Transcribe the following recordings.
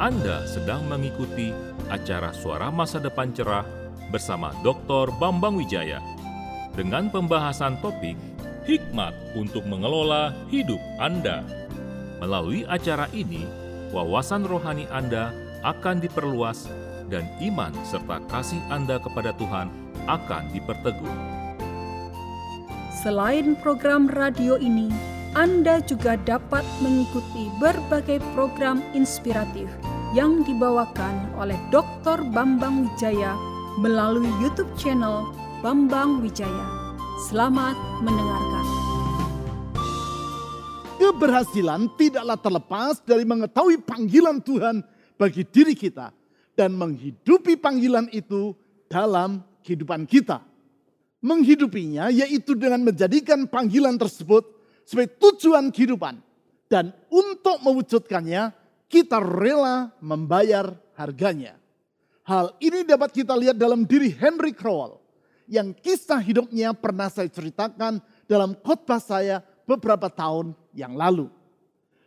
Anda sedang mengikuti acara Suara Masa Depan Cerah bersama Dr. Bambang Wijaya dengan pembahasan topik Hikmat untuk mengelola hidup Anda. Melalui acara ini, wawasan rohani Anda akan diperluas dan iman serta kasih Anda kepada Tuhan akan diperteguh. Selain program radio ini, Anda juga dapat mengikuti berbagai program inspiratif yang dibawakan oleh Dr. Bambang Wijaya melalui YouTube channel Bambang Wijaya. Selamat mendengarkan. Keberhasilan tidaklah terlepas dari mengetahui panggilan Tuhan bagi diri kita dan menghidupi panggilan itu dalam kehidupan kita. Menghidupinya yaitu dengan menjadikan panggilan tersebut sebagai tujuan kehidupan. Dan untuk mewujudkannya kita rela membayar harganya. Hal ini dapat kita lihat dalam diri Henry Crowell yang kisah hidupnya pernah saya ceritakan dalam khotbah saya beberapa tahun yang lalu.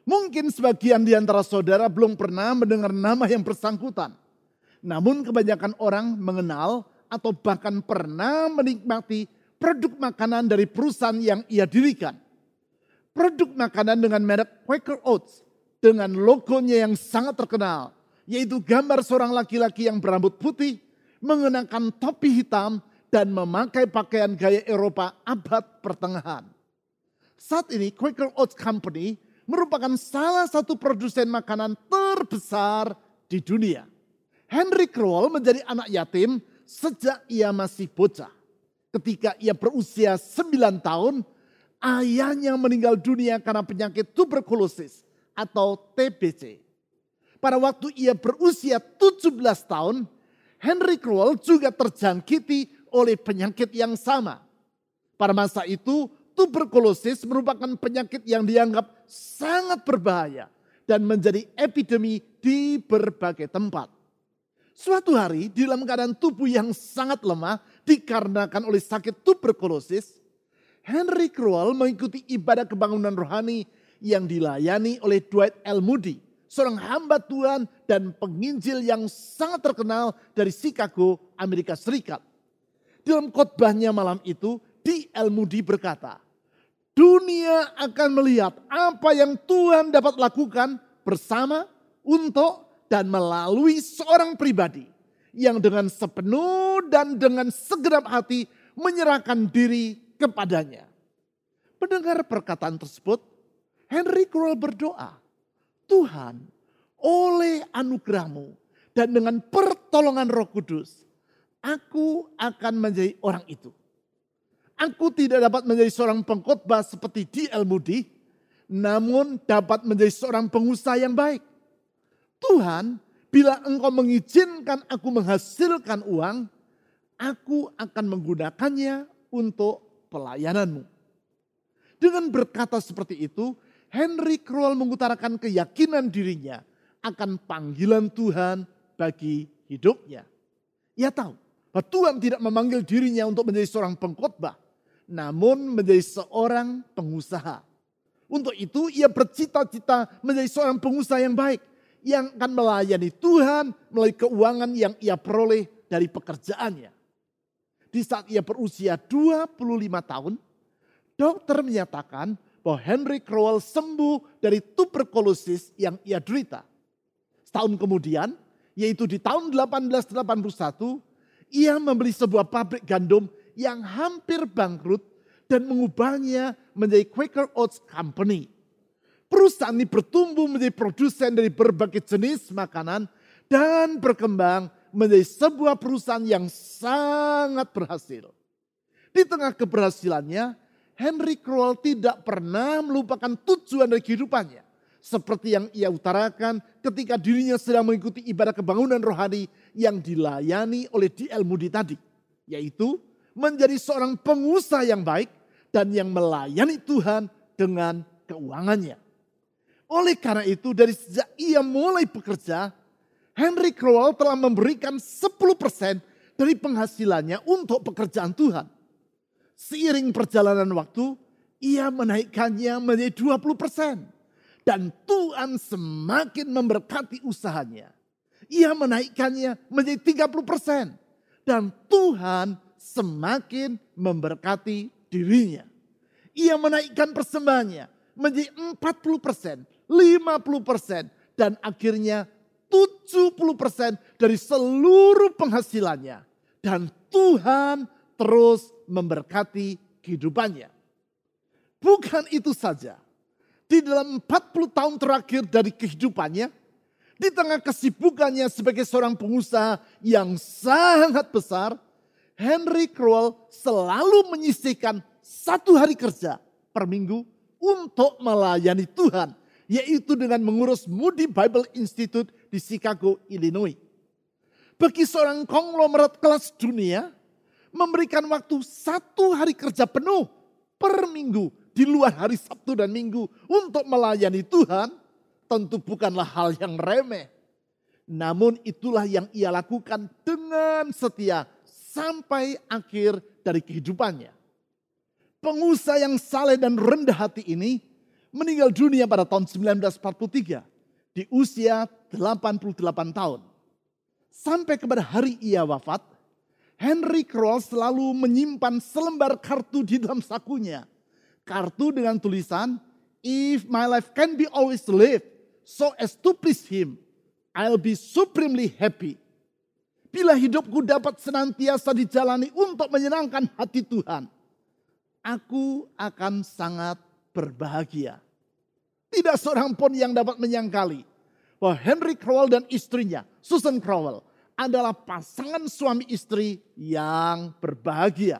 Mungkin sebagian di antara saudara belum pernah mendengar nama yang bersangkutan. Namun kebanyakan orang mengenal atau bahkan pernah menikmati produk makanan dari perusahaan yang ia dirikan. Produk makanan dengan merek Quaker Oats dengan logonya yang sangat terkenal, yaitu gambar seorang laki-laki yang berambut putih, mengenakan topi hitam, dan memakai pakaian gaya Eropa abad pertengahan. Saat ini Quaker Oats Company merupakan salah satu produsen makanan terbesar di dunia. Henry Crowell menjadi anak yatim sejak ia masih bocah. Ketika ia berusia 9 tahun, ayahnya meninggal dunia karena penyakit tuberkulosis atau TBC. Pada waktu ia berusia 17 tahun, Henry Crowell juga terjangkiti oleh penyakit yang sama. Pada masa itu, tuberkulosis merupakan penyakit yang dianggap sangat berbahaya dan menjadi epidemi di berbagai tempat. Suatu hari, di dalam keadaan tubuh yang sangat lemah dikarenakan oleh sakit tuberkulosis, Henry Crowell mengikuti ibadah kebangunan rohani yang dilayani oleh Dwight L. Moody, seorang hamba Tuhan dan penginjil yang sangat terkenal dari Chicago, Amerika Serikat. Dalam khotbahnya malam itu, di El Mudi berkata, dunia akan melihat apa yang Tuhan dapat lakukan bersama, untuk, dan melalui seorang pribadi yang dengan sepenuh dan dengan segenap hati menyerahkan diri kepadanya. Mendengar perkataan tersebut, Henry Crowell berdoa, Tuhan, oleh anugerahmu dan dengan pertolongan roh kudus, aku akan menjadi orang itu. Aku tidak dapat menjadi seorang pengkhotbah seperti D.L. Moody, namun dapat menjadi seorang pengusaha yang baik. Tuhan, bila engkau mengizinkan aku menghasilkan uang, aku akan menggunakannya untuk pelayananmu. Dengan berkata seperti itu, Henry Crowell mengutarakan keyakinan dirinya akan panggilan Tuhan bagi hidupnya. Ia tahu bahwa Tuhan tidak memanggil dirinya untuk menjadi seorang pengkhotbah, namun menjadi seorang pengusaha. Untuk itu ia bercita-cita menjadi seorang pengusaha yang baik, yang akan melayani Tuhan melalui keuangan yang ia peroleh dari pekerjaannya. Di saat ia berusia 25 tahun, dokter menyatakan bahwa Henry Crowell sembuh dari tuberkulosis yang ia derita. Setahun kemudian, yaitu di tahun 1881, ia membeli sebuah pabrik gandum yang hampir bangkrut dan mengubahnya menjadi Quaker Oats Company. Perusahaan ini bertumbuh menjadi produsen dari berbagai jenis makanan dan berkembang menjadi sebuah perusahaan yang sangat berhasil. Di tengah keberhasilannya, Henry Crowell tidak pernah melupakan tujuan dari kehidupannya seperti yang ia utarakan ketika dirinya sedang mengikuti ibadah kebangunan rohani yang dilayani oleh D.L. Moody tadi. Yaitu menjadi seorang pengusaha yang baik dan yang melayani Tuhan dengan keuangannya. Oleh karena itu dari sejak ia mulai bekerja, Henry Crowell telah memberikan 10% dari penghasilannya untuk pekerjaan Tuhan. Seiring perjalanan waktu, ia menaikkannya menjadi 20 persen Dan Tuhan semakin memberkati usahanya. Ia menaikkannya menjadi 30 persen. Dan Tuhan semakin memberkati dirinya. Ia menaikkan persembahannya menjadi 40 persen, 50 persen, dan akhirnya 70 persen dari seluruh penghasilannya. Dan Tuhan terus memberkati kehidupannya. Bukan itu saja. Di dalam 40 tahun terakhir dari kehidupannya, di tengah kesibukannya sebagai seorang pengusaha yang sangat besar, Henry Crowell selalu menyisihkan satu hari kerja per minggu untuk melayani Tuhan, yaitu dengan mengurus Moody Bible Institute di Chicago, Illinois. Bagi seorang konglomerat kelas dunia, memberikan waktu satu hari kerja penuh per minggu di luar hari Sabtu dan Minggu untuk melayani Tuhan, tentu bukanlah hal yang remeh. Namun itulah yang ia lakukan dengan setia sampai akhir dari kehidupannya pengusaha yang saleh dan rendah hati ini meninggal dunia pada tahun 1943 di usia 88 tahun. Sampai kepada hari ia wafat, Henry Kroll selalu menyimpan selembar kartu di dalam sakunya. Kartu dengan tulisan, If my life can be always lived so as to please him, I'll be supremely happy. Bila hidupku dapat senantiasa dijalani untuk menyenangkan hati Tuhan, aku akan sangat berbahagia. Tidak seorang pun yang dapat menyangkali bahwa Henry Crowell dan istrinya, Susan Crowell, adalah pasangan suami istri yang berbahagia.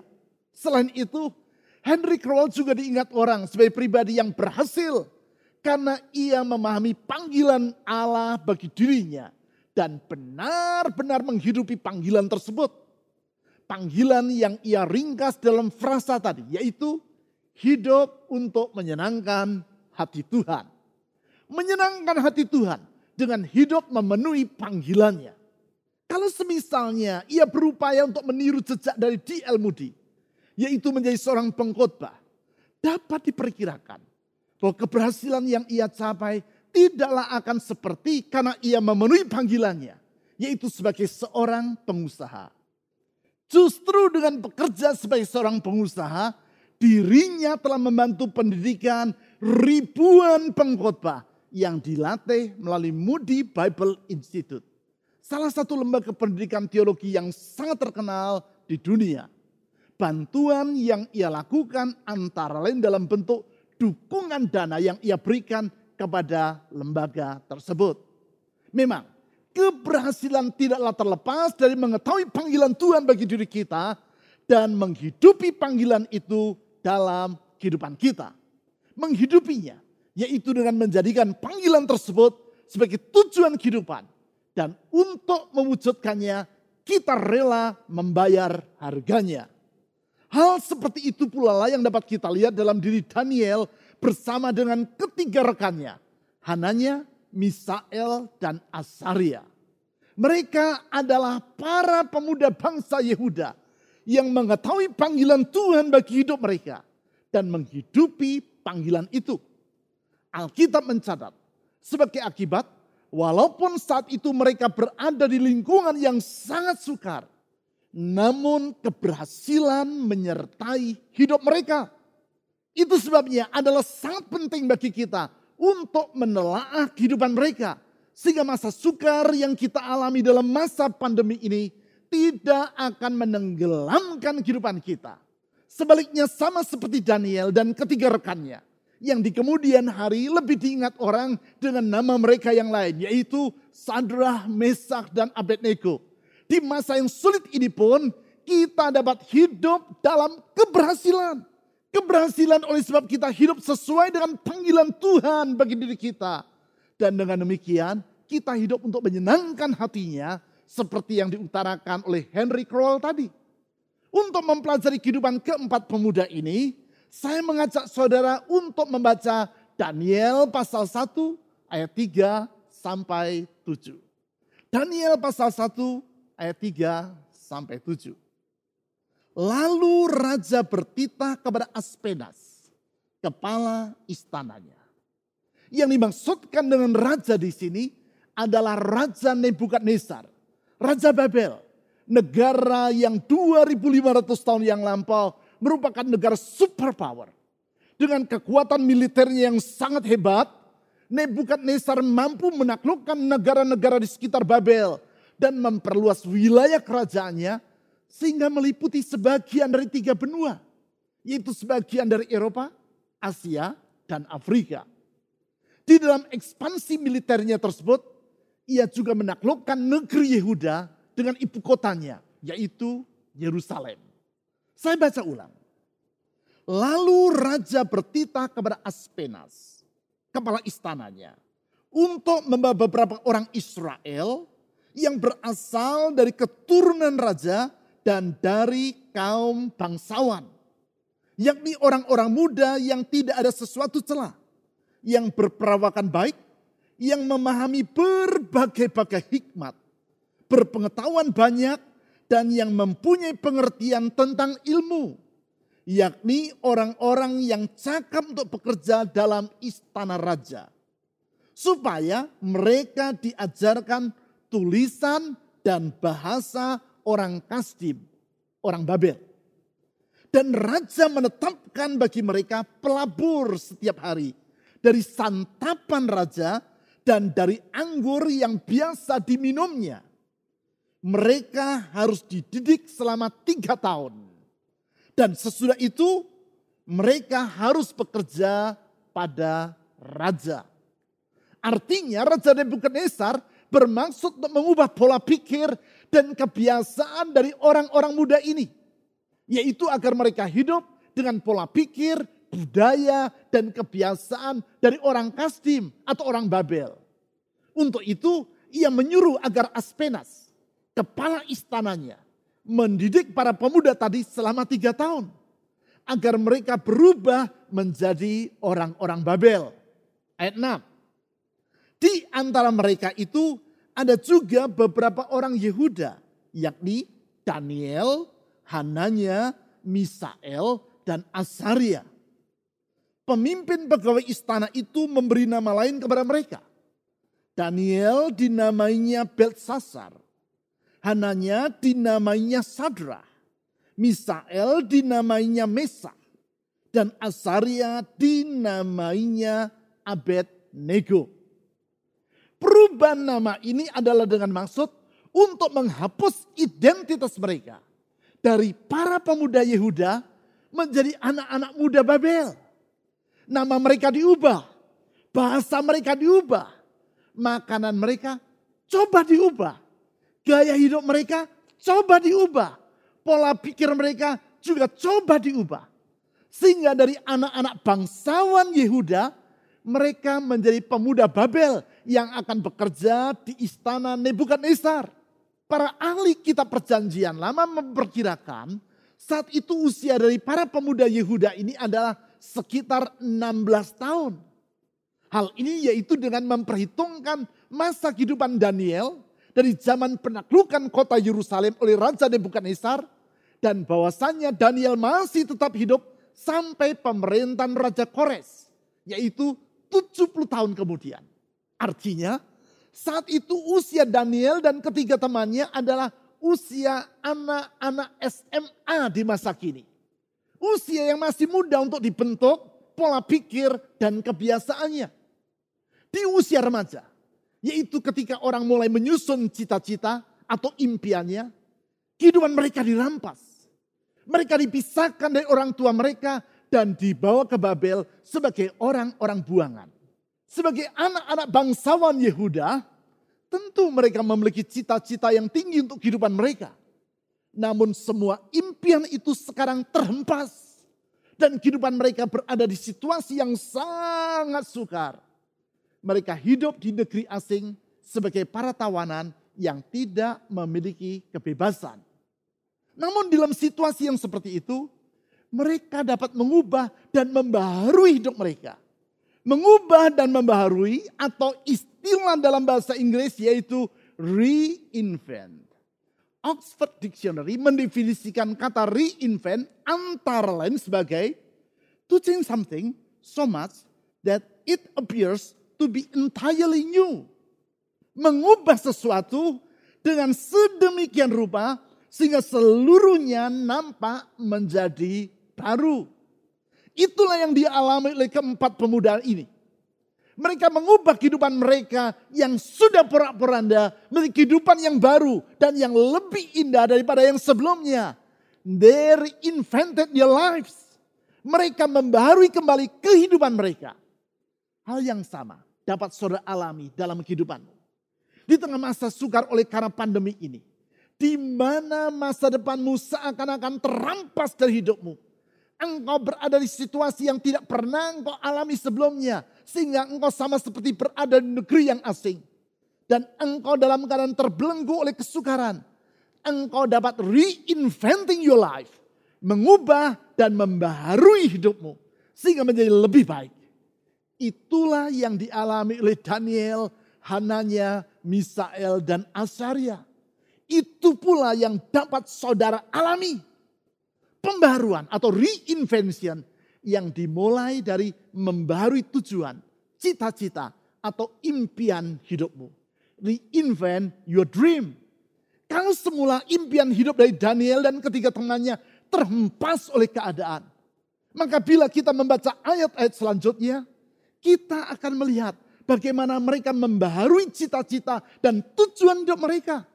Selain itu, Henry Crowell juga diingat orang sebagai pribadi yang berhasil karena ia memahami panggilan Allah bagi dirinya dan benar-benar menghidupi panggilan tersebut panggilan yang ia ringkas dalam frasa tadi, yaitu hidup untuk menyenangkan hati Tuhan. Menyenangkan hati Tuhan dengan hidup memenuhi panggilannya. Kalau semisalnya ia berupaya untuk meniru jejak dari D.L. Moody, yaitu menjadi seorang pengkhotbah, dapat diperkirakan bahwa keberhasilan yang ia capai tidaklah akan seperti karena ia memenuhi panggilannya, yaitu sebagai seorang pengusaha. Justru dengan bekerja sebagai seorang pengusaha, dirinya telah membantu pendidikan ribuan pengkhotbah yang dilatih melalui Moody Bible Institute. Salah satu lembaga pendidikan teologi yang sangat terkenal di dunia. Bantuan yang ia lakukan antara lain dalam bentuk dukungan dana yang ia berikan kepada lembaga tersebut. Memang keberhasilan tidaklah terlepas dari mengetahui panggilan Tuhan bagi diri kita dan menghidupi panggilan itu dalam kehidupan kita. Menghidupinya, yaitu dengan menjadikan panggilan tersebut sebagai tujuan kehidupan. Dan untuk mewujudkannya, kita rela membayar harganya. Hal seperti itu pula lah yang dapat kita lihat dalam diri Daniel bersama dengan ketiga rekannya. Hananya, Misael, dan Asaria. Mereka adalah para pemuda bangsa Yehuda yang mengetahui panggilan Tuhan bagi hidup mereka dan menghidupi panggilan itu. Alkitab mencatat sebagai akibat walaupun saat itu mereka berada di lingkungan yang sangat sukar, namun keberhasilan menyertai hidup mereka. Itu sebabnya adalah sangat penting bagi kita untuk menelaah kehidupan mereka. Sehingga masa sukar yang kita alami dalam masa pandemi ini tidak akan menenggelamkan kehidupan kita. Sebaliknya sama seperti Daniel dan ketiga rekannya. Yang di kemudian hari lebih diingat orang dengan nama mereka yang lain. Yaitu Sadrah, Mesak, dan Abednego. Di masa yang sulit ini pun kita dapat hidup dalam keberhasilan Keberhasilan oleh sebab kita hidup sesuai dengan panggilan Tuhan bagi diri kita. Dan dengan demikian kita hidup untuk menyenangkan hatinya seperti yang diutarakan oleh Henry Crowell tadi. Untuk mempelajari kehidupan keempat pemuda ini, saya mengajak saudara untuk membaca Daniel pasal 1 ayat 3 sampai 7. Daniel pasal 1 ayat 3 sampai 7. Lalu raja bertitah kepada Aspenas, kepala istananya. Yang dimaksudkan dengan raja di sini adalah Raja Nebukadnezar, Raja Babel, negara yang 2500 tahun yang lampau merupakan negara superpower. Dengan kekuatan militernya yang sangat hebat, Nebukadnezar mampu menaklukkan negara-negara di sekitar Babel dan memperluas wilayah kerajaannya sehingga meliputi sebagian dari tiga benua, yaitu sebagian dari Eropa, Asia, dan Afrika. Di dalam ekspansi militernya tersebut, ia juga menaklukkan negeri Yehuda dengan ibu kotanya, yaitu Yerusalem. Saya baca ulang. Lalu raja bertitah kepada Aspenas, kepala istananya untuk membawa beberapa orang Israel yang berasal dari keturunan raja dan dari kaum bangsawan. Yakni orang-orang muda yang tidak ada sesuatu celah. Yang berperawakan baik, yang memahami berbagai-bagai hikmat. Berpengetahuan banyak dan yang mempunyai pengertian tentang ilmu yakni orang-orang yang cakap untuk bekerja dalam istana raja. Supaya mereka diajarkan tulisan dan bahasa orang Kasdim, orang Babel. Dan raja menetapkan bagi mereka pelabur setiap hari dari santapan raja dan dari anggur yang biasa diminumnya. Mereka harus dididik selama tiga tahun dan sesudah itu mereka harus bekerja pada raja. Artinya Raja Nebukadnezar bermaksud untuk mengubah pola pikir dan kebiasaan dari orang-orang muda ini. Yaitu agar mereka hidup dengan pola pikir, budaya, dan kebiasaan dari orang Kasdim atau orang Babel. Untuk itu ia menyuruh agar Aspenas, kepala istananya, mendidik para pemuda tadi selama tiga tahun. Agar mereka berubah menjadi orang-orang Babel. Ayat 6. Di antara mereka itu ada juga beberapa orang Yehuda. Yakni Daniel, Hananya, Misael, dan Asaria. Pemimpin pegawai istana itu memberi nama lain kepada mereka. Daniel dinamainya Belsasar. Hananya dinamainya Sadra. Misael dinamainya Mesa. Dan Asaria dinamainya Abednego. Perubahan nama ini adalah dengan maksud untuk menghapus identitas mereka. Dari para pemuda Yehuda menjadi anak-anak muda Babel. Nama mereka diubah. Bahasa mereka diubah. Makanan mereka coba diubah Gaya hidup mereka coba diubah. Pola pikir mereka juga coba diubah. Sehingga dari anak-anak bangsawan Yehuda, mereka menjadi pemuda Babel yang akan bekerja di istana Nebukadnezar. Para ahli kitab perjanjian lama memperkirakan saat itu usia dari para pemuda Yehuda ini adalah sekitar 16 tahun. Hal ini yaitu dengan memperhitungkan masa kehidupan Daniel dari zaman penaklukan kota Yerusalem oleh Raja Nebukadnezar dan bahwasannya Daniel masih tetap hidup sampai pemerintahan Raja Kores yaitu 70 tahun kemudian. Artinya saat itu usia Daniel dan ketiga temannya adalah usia anak-anak SMA di masa kini. Usia yang masih muda untuk dibentuk pola pikir dan kebiasaannya. Di usia remaja, yaitu ketika orang mulai menyusun cita-cita atau impiannya, kehidupan mereka dirampas. Mereka dipisahkan dari orang tua mereka dan dibawa ke Babel sebagai orang-orang buangan. Sebagai anak-anak bangsawan Yehuda, tentu mereka memiliki cita-cita yang tinggi untuk kehidupan mereka. Namun semua impian itu sekarang terhempas. Dan kehidupan mereka berada di situasi yang sangat sukar mereka hidup di negeri asing sebagai para tawanan yang tidak memiliki kebebasan. Namun dalam situasi yang seperti itu, mereka dapat mengubah dan membaharui hidup mereka. Mengubah dan membaharui atau istilah dalam bahasa Inggris yaitu reinvent. Oxford Dictionary mendefinisikan kata reinvent antara lain sebagai to change something so much that it appears to be entirely new. Mengubah sesuatu dengan sedemikian rupa sehingga seluruhnya nampak menjadi baru. Itulah yang dialami oleh keempat pemuda ini. Mereka mengubah kehidupan mereka yang sudah porak-poranda menjadi kehidupan yang baru dan yang lebih indah daripada yang sebelumnya. They reinvented their lives. Mereka membaharui kembali kehidupan mereka. Hal yang sama dapat saudara alami dalam kehidupanmu. Di tengah masa sukar oleh karena pandemi ini. Di mana masa depanmu seakan-akan terampas dari hidupmu. Engkau berada di situasi yang tidak pernah engkau alami sebelumnya. Sehingga engkau sama seperti berada di negeri yang asing. Dan engkau dalam keadaan terbelenggu oleh kesukaran. Engkau dapat reinventing your life. Mengubah dan membaharui hidupmu. Sehingga menjadi lebih baik. Itulah yang dialami oleh Daniel, Hananya, Misael, dan Asaria. Itu pula yang dapat saudara alami. Pembaruan atau reinvention yang dimulai dari membaharui tujuan, cita-cita, atau impian hidupmu. Reinvent your dream. Kalau semula impian hidup dari Daniel dan ketiga temannya terhempas oleh keadaan. Maka bila kita membaca ayat-ayat selanjutnya, kita akan melihat bagaimana mereka membaharui cita-cita dan tujuan hidup mereka.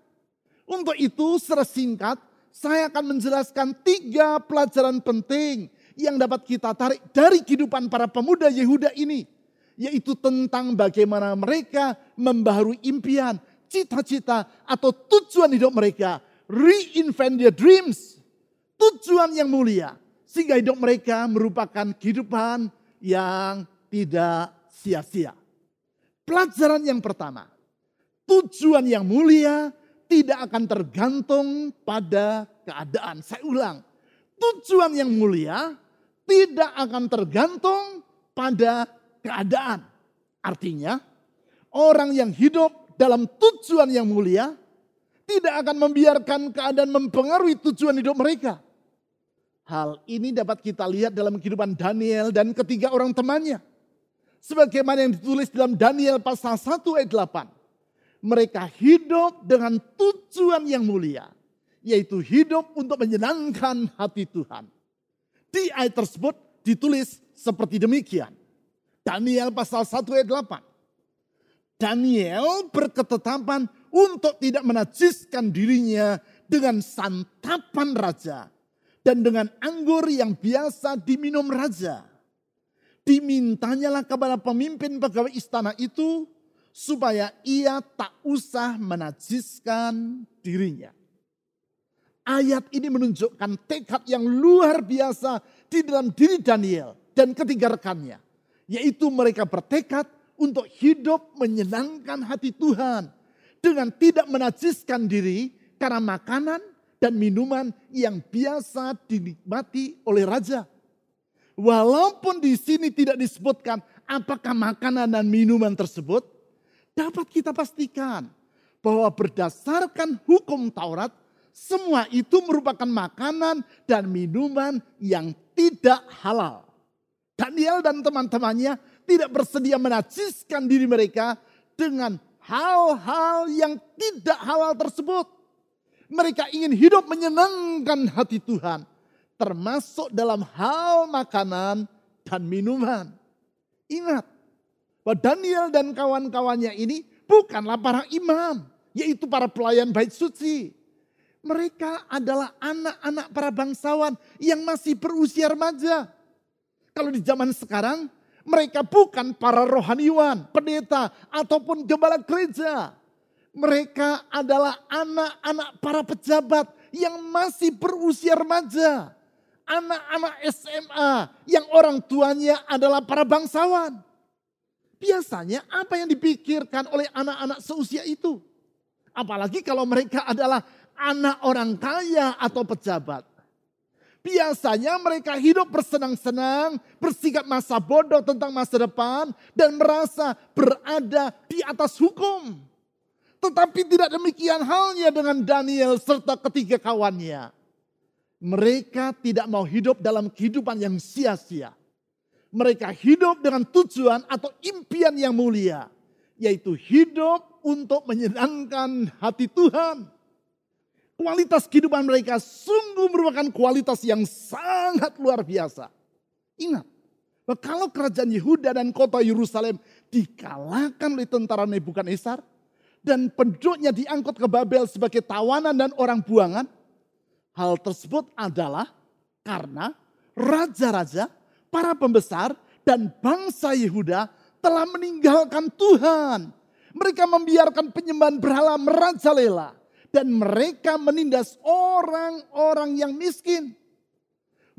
Untuk itu secara singkat saya akan menjelaskan tiga pelajaran penting yang dapat kita tarik dari kehidupan para pemuda Yehuda ini. Yaitu tentang bagaimana mereka membaharui impian, cita-cita atau tujuan hidup mereka. Reinvent their dreams. Tujuan yang mulia. Sehingga hidup mereka merupakan kehidupan yang tidak sia-sia. Pelajaran yang pertama, tujuan yang mulia tidak akan tergantung pada keadaan. Saya ulang, tujuan yang mulia tidak akan tergantung pada keadaan. Artinya, orang yang hidup dalam tujuan yang mulia tidak akan membiarkan keadaan mempengaruhi tujuan hidup mereka. Hal ini dapat kita lihat dalam kehidupan Daniel dan ketiga orang temannya. Sebagaimana yang ditulis dalam Daniel pasal 1 ayat 8. Mereka hidup dengan tujuan yang mulia. Yaitu hidup untuk menyenangkan hati Tuhan. Di ayat tersebut ditulis seperti demikian. Daniel pasal 1 ayat 8. Daniel berketetapan untuk tidak menajiskan dirinya dengan santapan raja dan dengan anggur yang biasa diminum raja dimintanyalah kepada pemimpin pegawai istana itu supaya ia tak usah menajiskan dirinya. Ayat ini menunjukkan tekad yang luar biasa di dalam diri Daniel dan ketiga rekannya. Yaitu mereka bertekad untuk hidup menyenangkan hati Tuhan. Dengan tidak menajiskan diri karena makanan dan minuman yang biasa dinikmati oleh raja. Walaupun di sini tidak disebutkan apakah makanan dan minuman tersebut, dapat kita pastikan bahwa berdasarkan hukum Taurat, semua itu merupakan makanan dan minuman yang tidak halal. Daniel dan teman-temannya tidak bersedia menajiskan diri mereka dengan hal-hal yang tidak halal tersebut. Mereka ingin hidup menyenangkan hati Tuhan termasuk dalam hal makanan dan minuman. Ingat, bahwa Daniel dan kawan-kawannya ini bukanlah para imam, yaitu para pelayan bait suci. Mereka adalah anak-anak para bangsawan yang masih berusia remaja. Kalau di zaman sekarang, mereka bukan para rohaniwan, pendeta, ataupun gembala gereja. Mereka adalah anak-anak para pejabat yang masih berusia remaja anak-anak SMA yang orang tuanya adalah para bangsawan. Biasanya apa yang dipikirkan oleh anak-anak seusia itu? Apalagi kalau mereka adalah anak orang kaya atau pejabat. Biasanya mereka hidup bersenang-senang, bersikap masa bodoh tentang masa depan, dan merasa berada di atas hukum. Tetapi tidak demikian halnya dengan Daniel serta ketiga kawannya. Mereka tidak mau hidup dalam kehidupan yang sia-sia. Mereka hidup dengan tujuan atau impian yang mulia, yaitu hidup untuk menyenangkan hati Tuhan. Kualitas kehidupan mereka sungguh merupakan kualitas yang sangat luar biasa. Ingat, kalau kerajaan Yehuda dan kota Yerusalem dikalahkan oleh tentara Nebukadnezar dan penduduknya diangkut ke Babel sebagai tawanan dan orang buangan, hal tersebut adalah karena raja-raja para pembesar dan bangsa Yehuda telah meninggalkan Tuhan. Mereka membiarkan penyembahan berhala merajalela dan mereka menindas orang-orang yang miskin.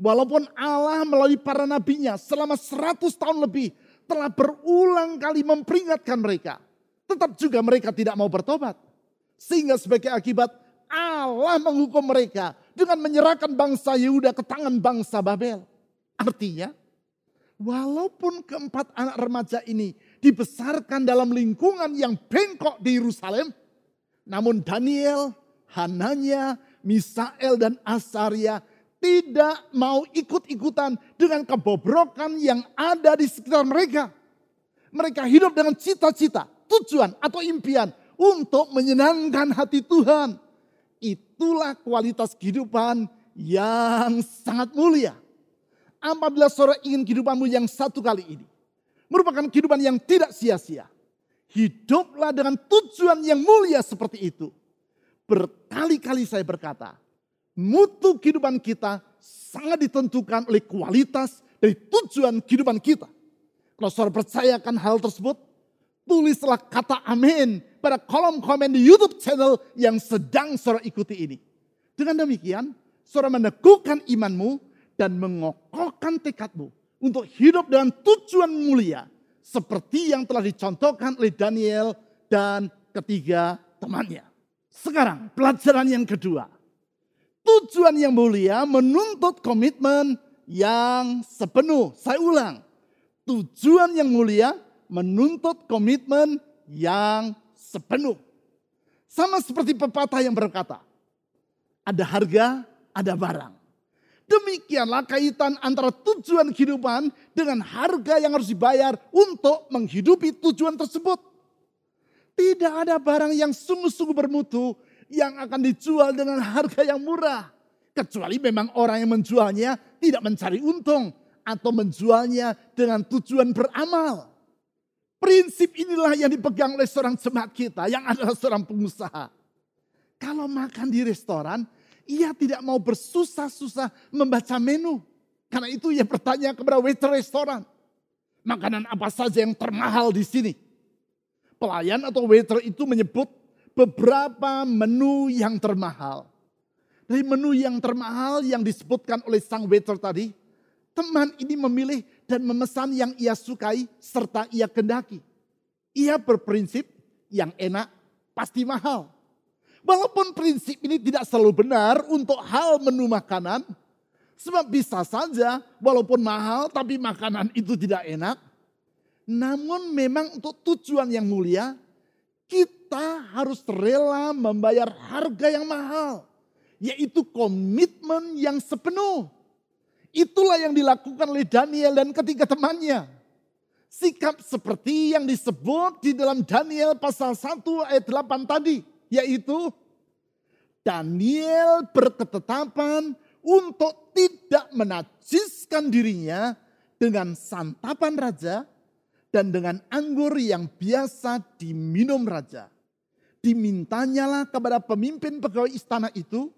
Walaupun Allah melalui para nabinya selama 100 tahun lebih telah berulang kali memperingatkan mereka. Tetap juga mereka tidak mau bertobat. Sehingga sebagai akibat Allah menghukum mereka dengan menyerahkan bangsa Yehuda ke tangan bangsa Babel. Artinya Walaupun keempat anak remaja ini dibesarkan dalam lingkungan yang bengkok di Yerusalem, namun Daniel, Hananya, Misael dan Asaria tidak mau ikut-ikutan dengan kebobrokan yang ada di sekitar mereka. Mereka hidup dengan cita-cita, tujuan atau impian untuk menyenangkan hati Tuhan. Itulah kualitas kehidupan yang sangat mulia apabila saudara ingin kehidupanmu yang satu kali ini merupakan kehidupan yang tidak sia-sia. Hiduplah dengan tujuan yang mulia seperti itu. Berkali-kali saya berkata, mutu kehidupan kita sangat ditentukan oleh kualitas dari tujuan kehidupan kita. Kalau saudara percayakan hal tersebut, tulislah kata amin pada kolom komen di YouTube channel yang sedang saudara ikuti ini. Dengan demikian, saudara meneguhkan imanmu dan mengokohkan tekadmu untuk hidup dengan tujuan mulia seperti yang telah dicontohkan oleh Daniel dan ketiga temannya. Sekarang pelajaran yang kedua. Tujuan yang mulia menuntut komitmen yang sepenuh. Saya ulang. Tujuan yang mulia menuntut komitmen yang sepenuh. Sama seperti pepatah yang berkata, ada harga, ada barang. Demikianlah kaitan antara tujuan kehidupan dengan harga yang harus dibayar untuk menghidupi tujuan tersebut. Tidak ada barang yang sungguh-sungguh bermutu yang akan dijual dengan harga yang murah. Kecuali memang orang yang menjualnya tidak mencari untung atau menjualnya dengan tujuan beramal. Prinsip inilah yang dipegang oleh seorang jemaat kita yang adalah seorang pengusaha. Kalau makan di restoran, ia tidak mau bersusah-susah membaca menu. Karena itu ia bertanya kepada waiter restoran. Makanan apa saja yang termahal di sini? Pelayan atau waiter itu menyebut beberapa menu yang termahal. Dari menu yang termahal yang disebutkan oleh sang waiter tadi, teman ini memilih dan memesan yang ia sukai serta ia kendaki. Ia berprinsip yang enak pasti mahal. Walaupun prinsip ini tidak selalu benar untuk hal menu makanan. Sebab bisa saja walaupun mahal tapi makanan itu tidak enak. Namun memang untuk tujuan yang mulia kita harus rela membayar harga yang mahal. Yaitu komitmen yang sepenuh. Itulah yang dilakukan oleh Daniel dan ketiga temannya. Sikap seperti yang disebut di dalam Daniel pasal 1 ayat 8 tadi yaitu Daniel berketetapan untuk tidak menajiskan dirinya dengan santapan raja dan dengan anggur yang biasa diminum raja. Dimintanyalah kepada pemimpin pegawai istana itu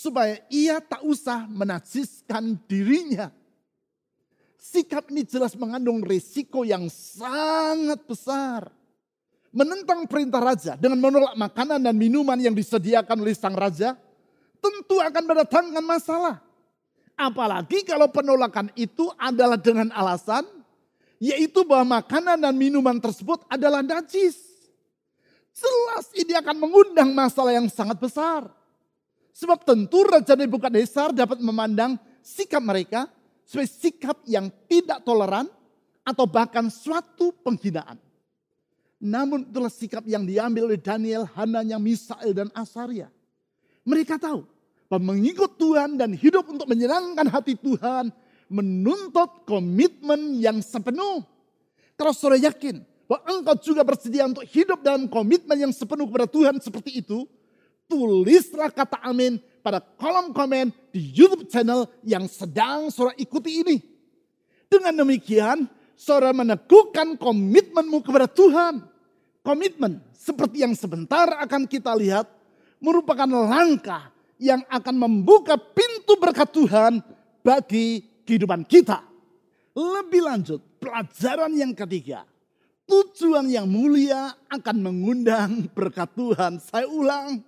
supaya ia tak usah menajiskan dirinya. Sikap ini jelas mengandung risiko yang sangat besar menentang perintah raja dengan menolak makanan dan minuman yang disediakan oleh sang raja, tentu akan mendatangkan masalah. Apalagi kalau penolakan itu adalah dengan alasan yaitu bahwa makanan dan minuman tersebut adalah najis. Jelas ini akan mengundang masalah yang sangat besar. Sebab tentu Raja Nebukadnezar dapat memandang sikap mereka sebagai sikap yang tidak toleran atau bahkan suatu penghinaan. Namun itulah sikap yang diambil oleh Daniel, Hananya, Misael, dan Asaria. Mereka tahu bahwa mengikut Tuhan dan hidup untuk menyenangkan hati Tuhan menuntut komitmen yang sepenuh. Kalau saudara yakin bahwa engkau juga bersedia untuk hidup dalam komitmen yang sepenuh kepada Tuhan seperti itu, tulislah kata amin pada kolom komen di YouTube channel yang sedang saudara ikuti ini. Dengan demikian, saudara meneguhkan komitmenmu kepada Tuhan. Komitmen seperti yang sebentar akan kita lihat merupakan langkah yang akan membuka pintu berkat Tuhan bagi kehidupan kita. Lebih lanjut, pelajaran yang ketiga. Tujuan yang mulia akan mengundang berkat Tuhan. Saya ulang,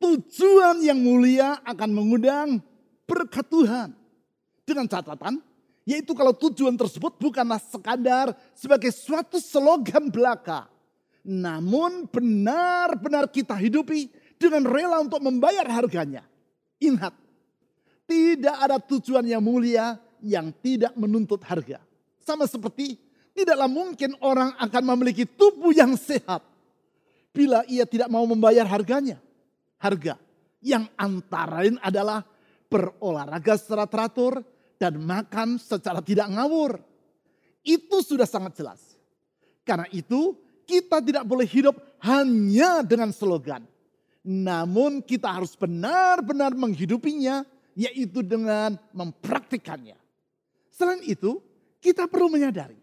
tujuan yang mulia akan mengundang berkat Tuhan. Dengan catatan, yaitu kalau tujuan tersebut bukanlah sekadar sebagai suatu slogan belaka. Namun benar-benar kita hidupi dengan rela untuk membayar harganya. Ingat, tidak ada tujuan yang mulia yang tidak menuntut harga. Sama seperti tidaklah mungkin orang akan memiliki tubuh yang sehat bila ia tidak mau membayar harganya. Harga yang antara lain adalah berolahraga secara teratur dan makan secara tidak ngawur. Itu sudah sangat jelas. Karena itu kita tidak boleh hidup hanya dengan slogan. Namun kita harus benar-benar menghidupinya yaitu dengan mempraktikannya. Selain itu, kita perlu menyadari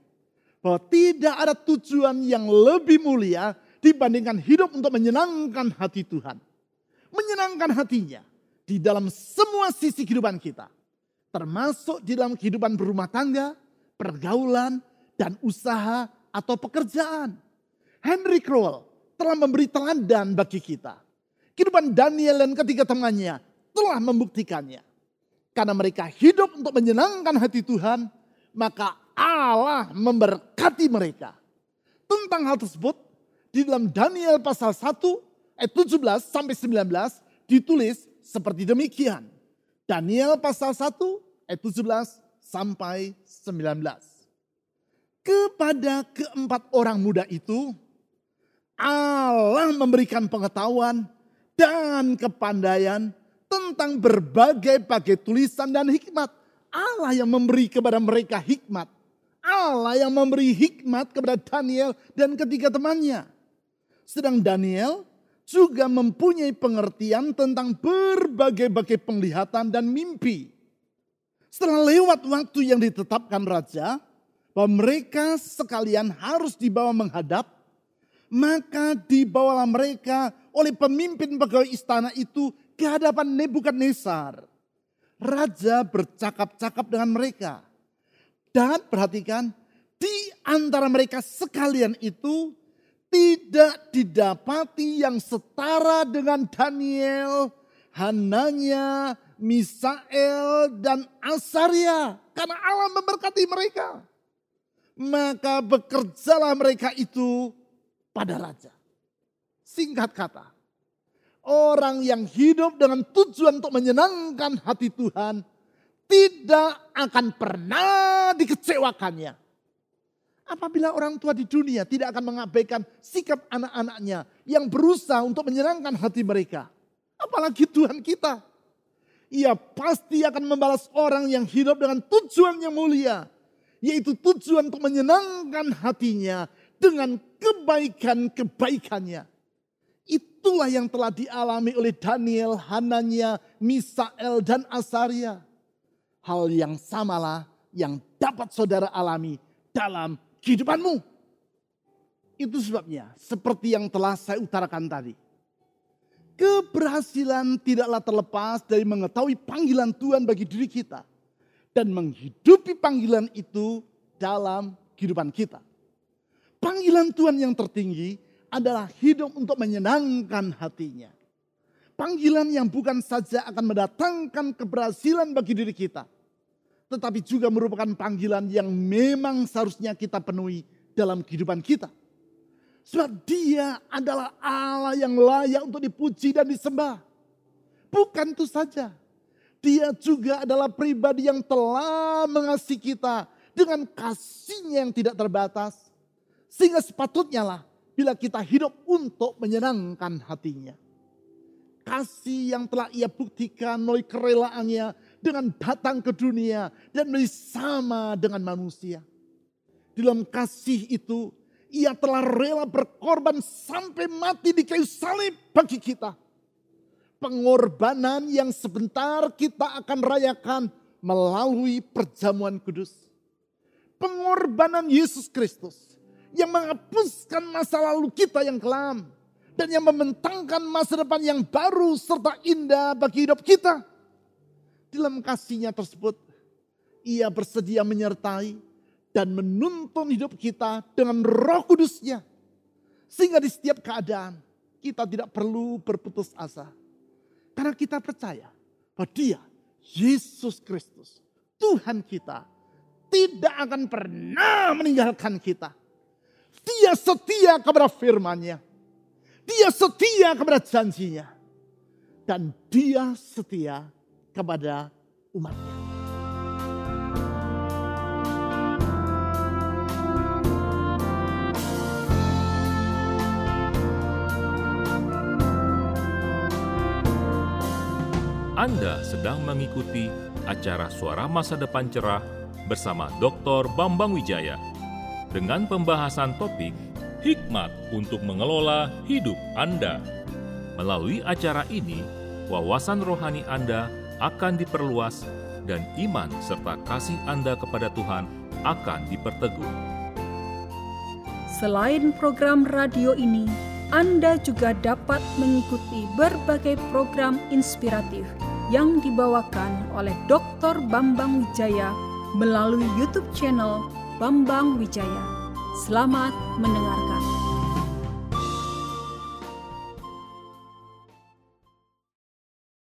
bahwa tidak ada tujuan yang lebih mulia dibandingkan hidup untuk menyenangkan hati Tuhan. Menyenangkan hatinya di dalam semua sisi kehidupan kita. Termasuk di dalam kehidupan berumah tangga, pergaulan, dan usaha atau pekerjaan. Henry Crowell telah memberi teladan bagi kita. Kehidupan Daniel dan ketiga temannya telah membuktikannya. Karena mereka hidup untuk menyenangkan hati Tuhan, maka Allah memberkati mereka. Tentang hal tersebut, di dalam Daniel pasal 1 ayat 17 sampai 19 ditulis seperti demikian. Daniel pasal 1 ayat 17 sampai 19. Kepada keempat orang muda itu, Allah memberikan pengetahuan dan kepandaian tentang berbagai-bagai tulisan dan hikmat. Allah yang memberi kepada mereka hikmat. Allah yang memberi hikmat kepada Daniel dan ketiga temannya. Sedang Daniel juga mempunyai pengertian tentang berbagai-bagai penglihatan dan mimpi. Setelah lewat waktu yang ditetapkan raja, bahwa mereka sekalian harus dibawa menghadap, maka dibawalah mereka oleh pemimpin pegawai istana itu ke hadapan Nebukadnezar. Raja bercakap-cakap dengan mereka. Dan perhatikan, di antara mereka sekalian itu tidak didapati yang setara dengan Daniel, Hananya, Misael, dan Asaria. Karena Allah memberkati mereka. Maka bekerjalah mereka itu pada raja. Singkat kata, Orang yang hidup dengan tujuan untuk menyenangkan hati Tuhan tidak akan pernah dikecewakannya. Apabila orang tua di dunia tidak akan mengabaikan sikap anak-anaknya yang berusaha untuk menyenangkan hati mereka. Apalagi Tuhan kita. Ia pasti akan membalas orang yang hidup dengan tujuan yang mulia. Yaitu tujuan untuk menyenangkan hatinya dengan kebaikan-kebaikannya. Itulah yang telah dialami oleh Daniel, Hananya, Misael, dan Asaria. Hal yang samalah yang dapat saudara alami dalam kehidupanmu. Itu sebabnya seperti yang telah saya utarakan tadi. Keberhasilan tidaklah terlepas dari mengetahui panggilan Tuhan bagi diri kita. Dan menghidupi panggilan itu dalam kehidupan kita. Panggilan Tuhan yang tertinggi adalah hidup untuk menyenangkan hatinya. Panggilan yang bukan saja akan mendatangkan keberhasilan bagi diri kita. Tetapi juga merupakan panggilan yang memang seharusnya kita penuhi dalam kehidupan kita. Sebab dia adalah Allah yang layak untuk dipuji dan disembah. Bukan itu saja. Dia juga adalah pribadi yang telah mengasihi kita dengan kasihnya yang tidak terbatas. Sehingga sepatutnya lah bila kita hidup untuk menyenangkan hatinya. Kasih yang telah ia buktikan melalui kerelaannya dengan datang ke dunia dan menjadi sama dengan manusia. Di dalam kasih itu, ia telah rela berkorban sampai mati di kayu salib bagi kita. Pengorbanan yang sebentar kita akan rayakan melalui perjamuan kudus. Pengorbanan Yesus Kristus yang menghapuskan masa lalu kita yang kelam dan yang membentangkan masa depan yang baru serta indah bagi hidup kita. Dalam kasihnya tersebut, ia bersedia menyertai dan menuntun hidup kita dengan roh kudusnya. Sehingga di setiap keadaan kita tidak perlu berputus asa. Karena kita percaya bahwa dia, Yesus Kristus, Tuhan kita, tidak akan pernah meninggalkan kita. Dia setia kepada firman-Nya dia setia kepada janjinya. Dan dia setia kepada umatnya. Anda sedang mengikuti acara Suara Masa Depan Cerah bersama Dr. Bambang Wijaya dengan pembahasan topik hikmat untuk mengelola hidup Anda. Melalui acara ini, wawasan rohani Anda akan diperluas dan iman serta kasih Anda kepada Tuhan akan diperteguh. Selain program radio ini, Anda juga dapat mengikuti berbagai program inspiratif yang dibawakan oleh Dr. Bambang Wijaya melalui YouTube channel Bambang Wijaya Selamat mendengarkan.